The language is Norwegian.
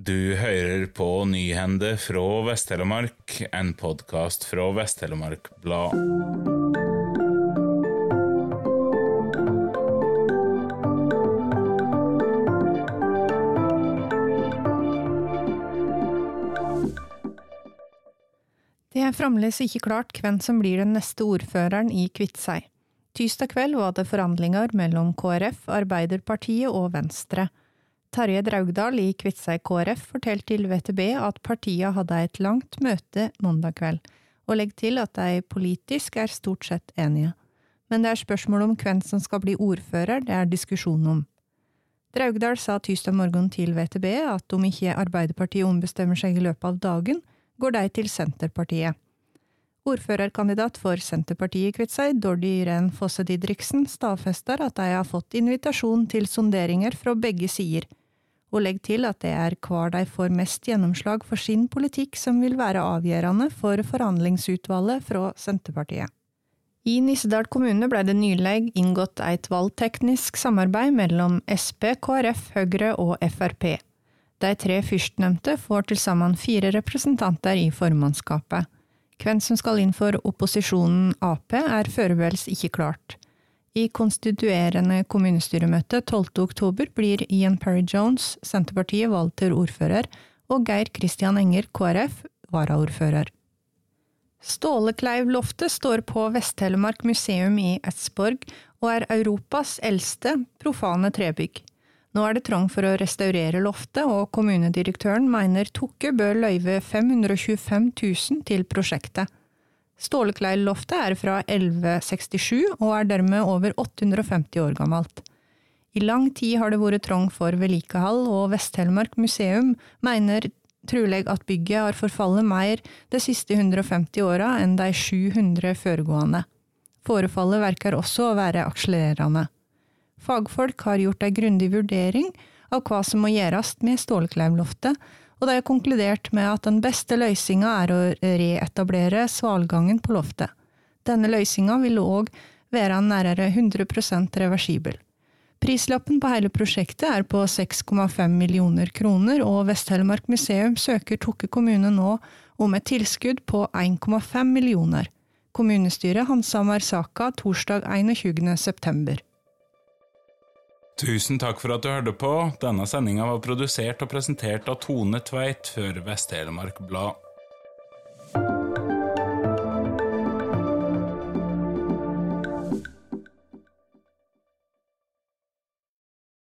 Du hører på Nyhende fra Vest-Telemark, en podkast fra Vest-Telemark Blad. Det er fremdeles ikke klart hvem som blir den neste ordføreren i Kviteseid. Tirsdag kveld var det forhandlinger mellom KrF, Arbeiderpartiet og Venstre. Tarjei Draugdal i Kviteseid KrF fortalte til VTB at partiet hadde et langt møte mandag kveld, og legger til at de politisk er stort sett enige. Men det er spørsmål om hvem som skal bli ordfører det er diskusjon om. Draugdal sa tirsdag morgen til VTB at om ikke Arbeiderpartiet ombestemmer seg i løpet av dagen, går de til Senterpartiet. Ordførerkandidat for Senterpartiet i Kviteseid, Dordi Ren Fosse Didriksen, stadfester at de har fått invitasjon til sonderinger fra begge sider, og legger til at det er hver de får mest gjennomslag for sin politikk som vil være avgjørende for forhandlingsutvalget fra Senterpartiet. I Nissedal kommune ble det nylig inngått et valgteknisk samarbeid mellom Sp, KrF, Høyre og Frp. De tre førstnevnte får til sammen fire representanter i formannskapet. Hvem som skal inn for opposisjonen Ap, er foreløpig ikke klart. I konstituerende kommunestyremøte 12. oktober blir Ian Perry Jones, Senterpartiet, valgt til ordfører, og Geir Christian Enger, KrF, varaordfører. Stålekleivloftet står på Vest-Telemark museum i Eidsborg og er Europas eldste profane trebygg. Nå er det trang for å restaurere loftet, og kommunedirektøren mener Tokke bør løyve 525 000 til prosjektet. Stålekleiv-loftet er fra 1167 og er dermed over 850 år gammelt. I lang tid har det vært trang for vedlikehold, og Vest-Telemark museum mener trolig at bygget har forfallet mer de siste 150 åra enn de 700 foregående. Forefallet verker også å være akselererende. Fagfolk har gjort ei grundig vurdering av hva som må gjøres med Stålkleivloftet, og de har konkludert med at den beste løsninga er å reetablere svalgangen på loftet. Denne løsninga vil òg være nærmere 100% reversibel. Prislappen på hele prosjektet er på 6,5 millioner kroner, og Vest-Telemark museum søker Tokke kommune nå om et tilskudd på 1,5 millioner. Kommunestyret handsamer saka torsdag 21. Tusen takk for at du hørte på. Denne sendinga var produsert og presentert av Tone Tveit for Vest-Telemark Blad.